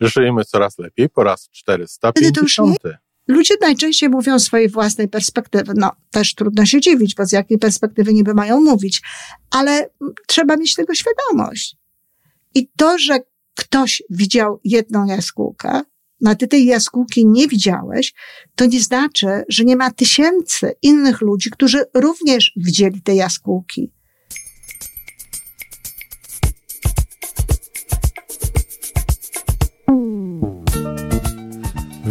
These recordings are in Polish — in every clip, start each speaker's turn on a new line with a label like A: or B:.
A: Żyjemy coraz lepiej po raz 450.
B: Ludzie najczęściej mówią z swojej własnej perspektywy. No, też trudno się dziwić, bo z jakiej perspektywy niby mają mówić, ale trzeba mieć tego świadomość. I to, że ktoś widział jedną jaskółkę, no a ty tej jaskółki nie widziałeś, to nie znaczy, że nie ma tysięcy innych ludzi, którzy również widzieli te jaskółki.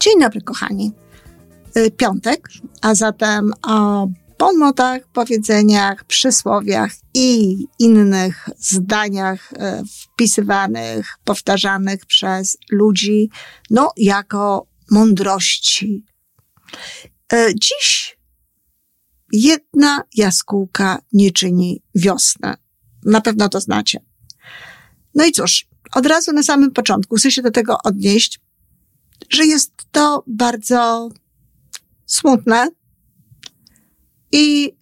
B: Dzień dobry, kochani. Y, piątek, a zatem o bonmotach, powiedzeniach, przysłowiach i innych zdaniach y, wpisywanych, powtarzanych przez ludzi, no, jako mądrości. Y, dziś jedna jaskółka nie czyni wiosnę. Na pewno to znacie. No i cóż, od razu na samym początku chcę się do tego odnieść, że jest to bardzo smutne i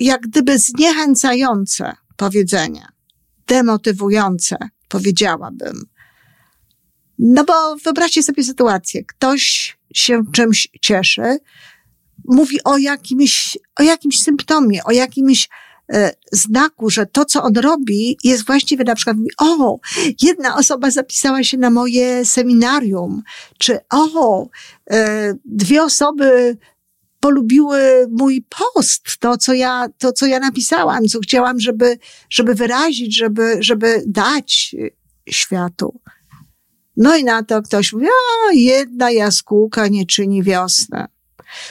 B: jak gdyby zniechęcające powiedzenie, demotywujące, powiedziałabym. No bo wyobraźcie sobie sytuację. Ktoś się czymś cieszy, mówi o jakimś, o jakimś symptomie, o jakimś znaku, że to, co on robi, jest właściwie na przykład, o, jedna osoba zapisała się na moje seminarium, czy o, e, dwie osoby polubiły mój post, to, co ja, to, co ja napisałam, co chciałam, żeby, żeby wyrazić, żeby, żeby dać światu. No i na to ktoś mówi, a jedna jaskółka nie czyni wiosnę.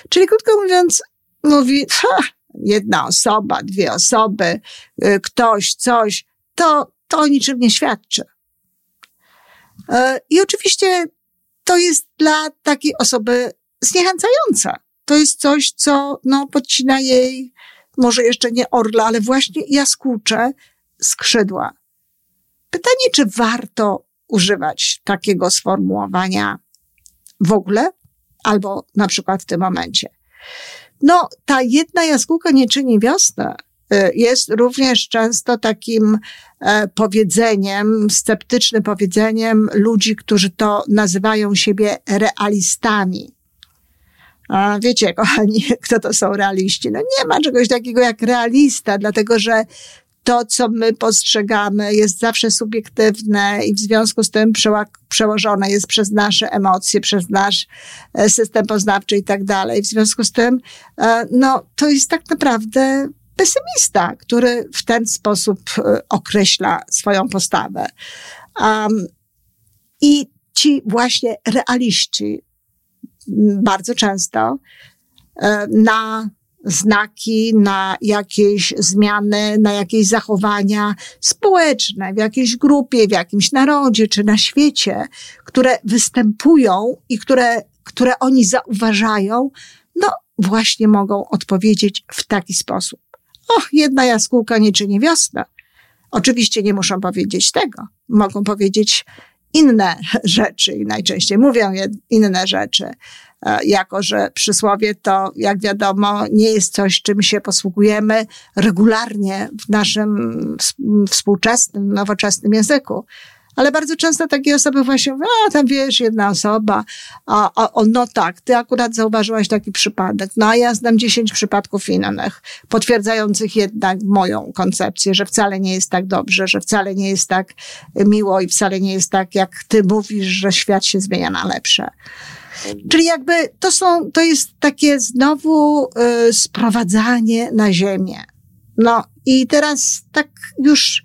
B: Czyli krótko mówiąc, mówi, ha, jedna osoba, dwie osoby, y, ktoś, coś, to, to o niczym nie świadczy. E, I oczywiście to jest dla takiej osoby zniechęcające. To jest coś, co no, podcina jej, może jeszcze nie orla, ale właśnie jaskółcze skrzydła. Pytanie, czy warto używać takiego sformułowania w ogóle, albo na przykład w tym momencie. No, ta jedna jaskółka nie czyni wiosnę. Y, jest również często takim e, powiedzeniem, sceptycznym powiedzeniem ludzi, którzy to nazywają siebie realistami. A wiecie, kochani, kto to są realiści? No nie ma czegoś takiego jak realista, dlatego że to, co my postrzegamy, jest zawsze subiektywne i w związku z tym przełożone jest przez nasze emocje, przez nasz e, system poznawczy i tak dalej. W związku z tym, e, no, to jest tak naprawdę pesymista, który w ten sposób e, określa swoją postawę. Um, I ci właśnie realiści bardzo często na znaki na jakieś zmiany, na jakieś zachowania społeczne w jakiejś grupie, w jakimś narodzie czy na świecie, które występują i które, które oni zauważają, no właśnie mogą odpowiedzieć w taki sposób. Och, jedna jaskółka nie czyni wiosnę. Oczywiście nie muszą powiedzieć tego. Mogą powiedzieć inne rzeczy i najczęściej mówią inne rzeczy. E, jako że przysłowie to, jak wiadomo, nie jest coś, czym się posługujemy regularnie w naszym współczesnym, nowoczesnym języku. Ale bardzo często takie osoby właśnie mówią, a tam wiesz, jedna osoba, a, a, no tak, ty akurat zauważyłaś taki przypadek. No a ja znam dziesięć przypadków innych, potwierdzających jednak moją koncepcję, że wcale nie jest tak dobrze, że wcale nie jest tak miło i wcale nie jest tak, jak ty mówisz, że świat się zmienia na lepsze. Czyli jakby to są, to jest takie znowu y, sprowadzanie na ziemię. No i teraz tak już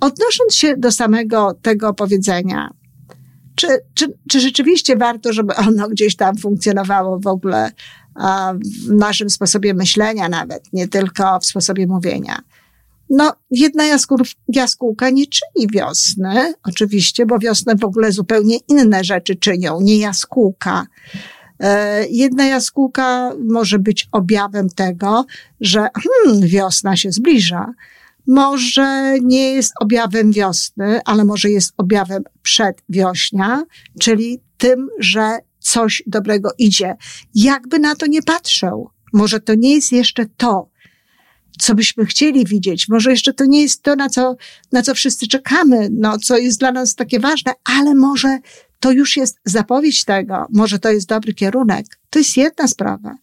B: odnosząc się do samego tego powiedzenia, czy, czy, czy rzeczywiście warto, żeby ono gdzieś tam funkcjonowało w ogóle w naszym sposobie myślenia nawet, nie tylko w sposobie mówienia? No, jedna jaskół, jaskółka nie czyni wiosny, oczywiście, bo wiosnę w ogóle zupełnie inne rzeczy czynią, nie jaskółka. E, jedna jaskółka może być objawem tego, że hmm, wiosna się zbliża. Może nie jest objawem wiosny, ale może jest objawem przedwiośnia, czyli tym, że coś dobrego idzie. Jakby na to nie patrzył, może to nie jest jeszcze to, co byśmy chcieli widzieć. Może jeszcze to nie jest to, na co, na co wszyscy czekamy, no, co jest dla nas takie ważne, ale może to już jest zapowiedź tego, może to jest dobry kierunek. To jest jedna sprawa.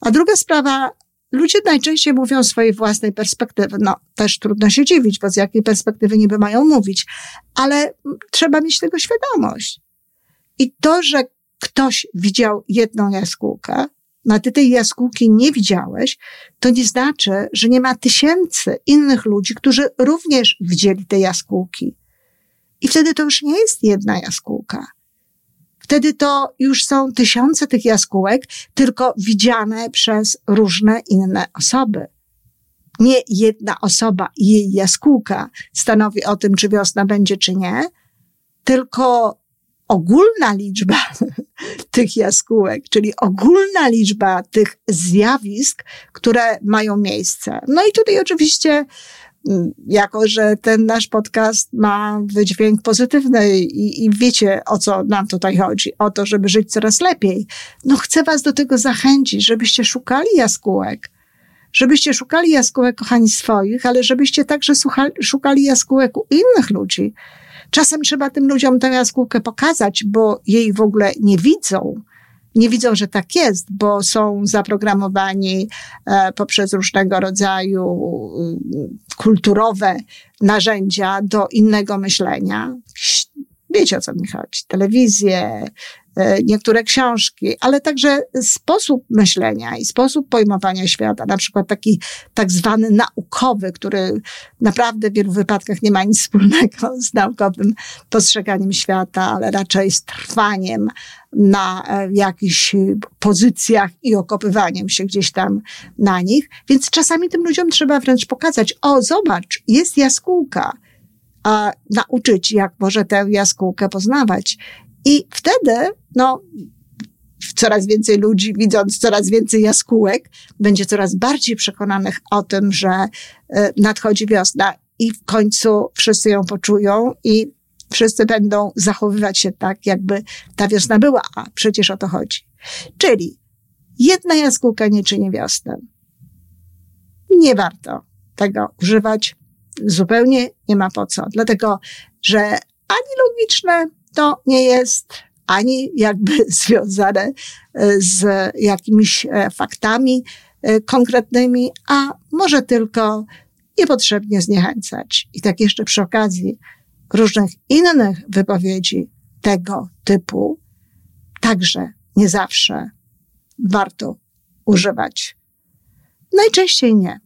B: A druga sprawa, ludzie najczęściej mówią swojej własnej perspektywy. No, też trudno się dziwić, bo z jakiej perspektywy niby mają mówić, ale trzeba mieć tego świadomość. I to, że ktoś widział jedną jaskółkę, a ty tej jaskółki nie widziałeś, to nie znaczy, że nie ma tysięcy innych ludzi, którzy również widzieli te jaskółki. I wtedy to już nie jest jedna jaskółka. Wtedy to już są tysiące tych jaskółek, tylko widziane przez różne inne osoby. Nie jedna osoba i jej jaskółka stanowi o tym, czy wiosna będzie, czy nie, tylko ogólna liczba tych jaskółek, czyli ogólna liczba tych zjawisk, które mają miejsce. No i tutaj oczywiście mm, jako że ten nasz podcast ma wydźwięk pozytywny i, i, wiecie, o co nam tutaj chodzi, o to, żeby żyć coraz lepiej, no chcę was do tego zachęcić, żebyście szukali jaskółek, żebyście szukali jaskółek, kochani, swoich, ale żebyście także szukali jaskółek u innych ludzi, Czasem trzeba tym ludziom tę jaskółkę pokazać, bo jej w ogóle nie widzą. Nie widzą, że tak jest, bo są zaprogramowani e, poprzez różnego rodzaju y, kulturowe narzędzia do innego myślenia. Wiecie o co mi chodzi. Telewizję, E, niektóre książki, ale także sposób myślenia i sposób pojmowania świata, na przykład taki tak zwany naukowy, który naprawdę w wielu wypadkach nie ma nic wspólnego z naukowym postrzeganiem świata, ale raczej z trwaniem na e, jakichś pozycjach i okopywaniem się gdzieś tam na nich. Więc czasami tym ludziom trzeba wręcz pokazać, o zobacz, jest jaskółka, a nauczyć, jak może tę jaskółkę poznawać. I wtedy, no, coraz więcej ludzi, widząc coraz więcej jaskółek, będzie coraz bardziej przekonanych o tym, że e, nadchodzi wiosna i w końcu wszyscy ją poczują i wszyscy będą zachowywać się tak, jakby ta wiosna była, a przecież o to chodzi. Czyli jedna jaskółka nie czyni wiosny. Nie warto tego używać. Zupełnie nie ma po co. Dlatego, że ani logiczne, to nie jest ani jakby związane e, z jakimiś e, faktami e, konkretnymi, a może tylko niepotrzebnie zniechęcać. I tak jeszcze przy okazji różnych innych wypowiedzi tego typu, także nie zawsze warto używać. Najczęściej nie.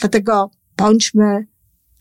B: Dlatego bądźmy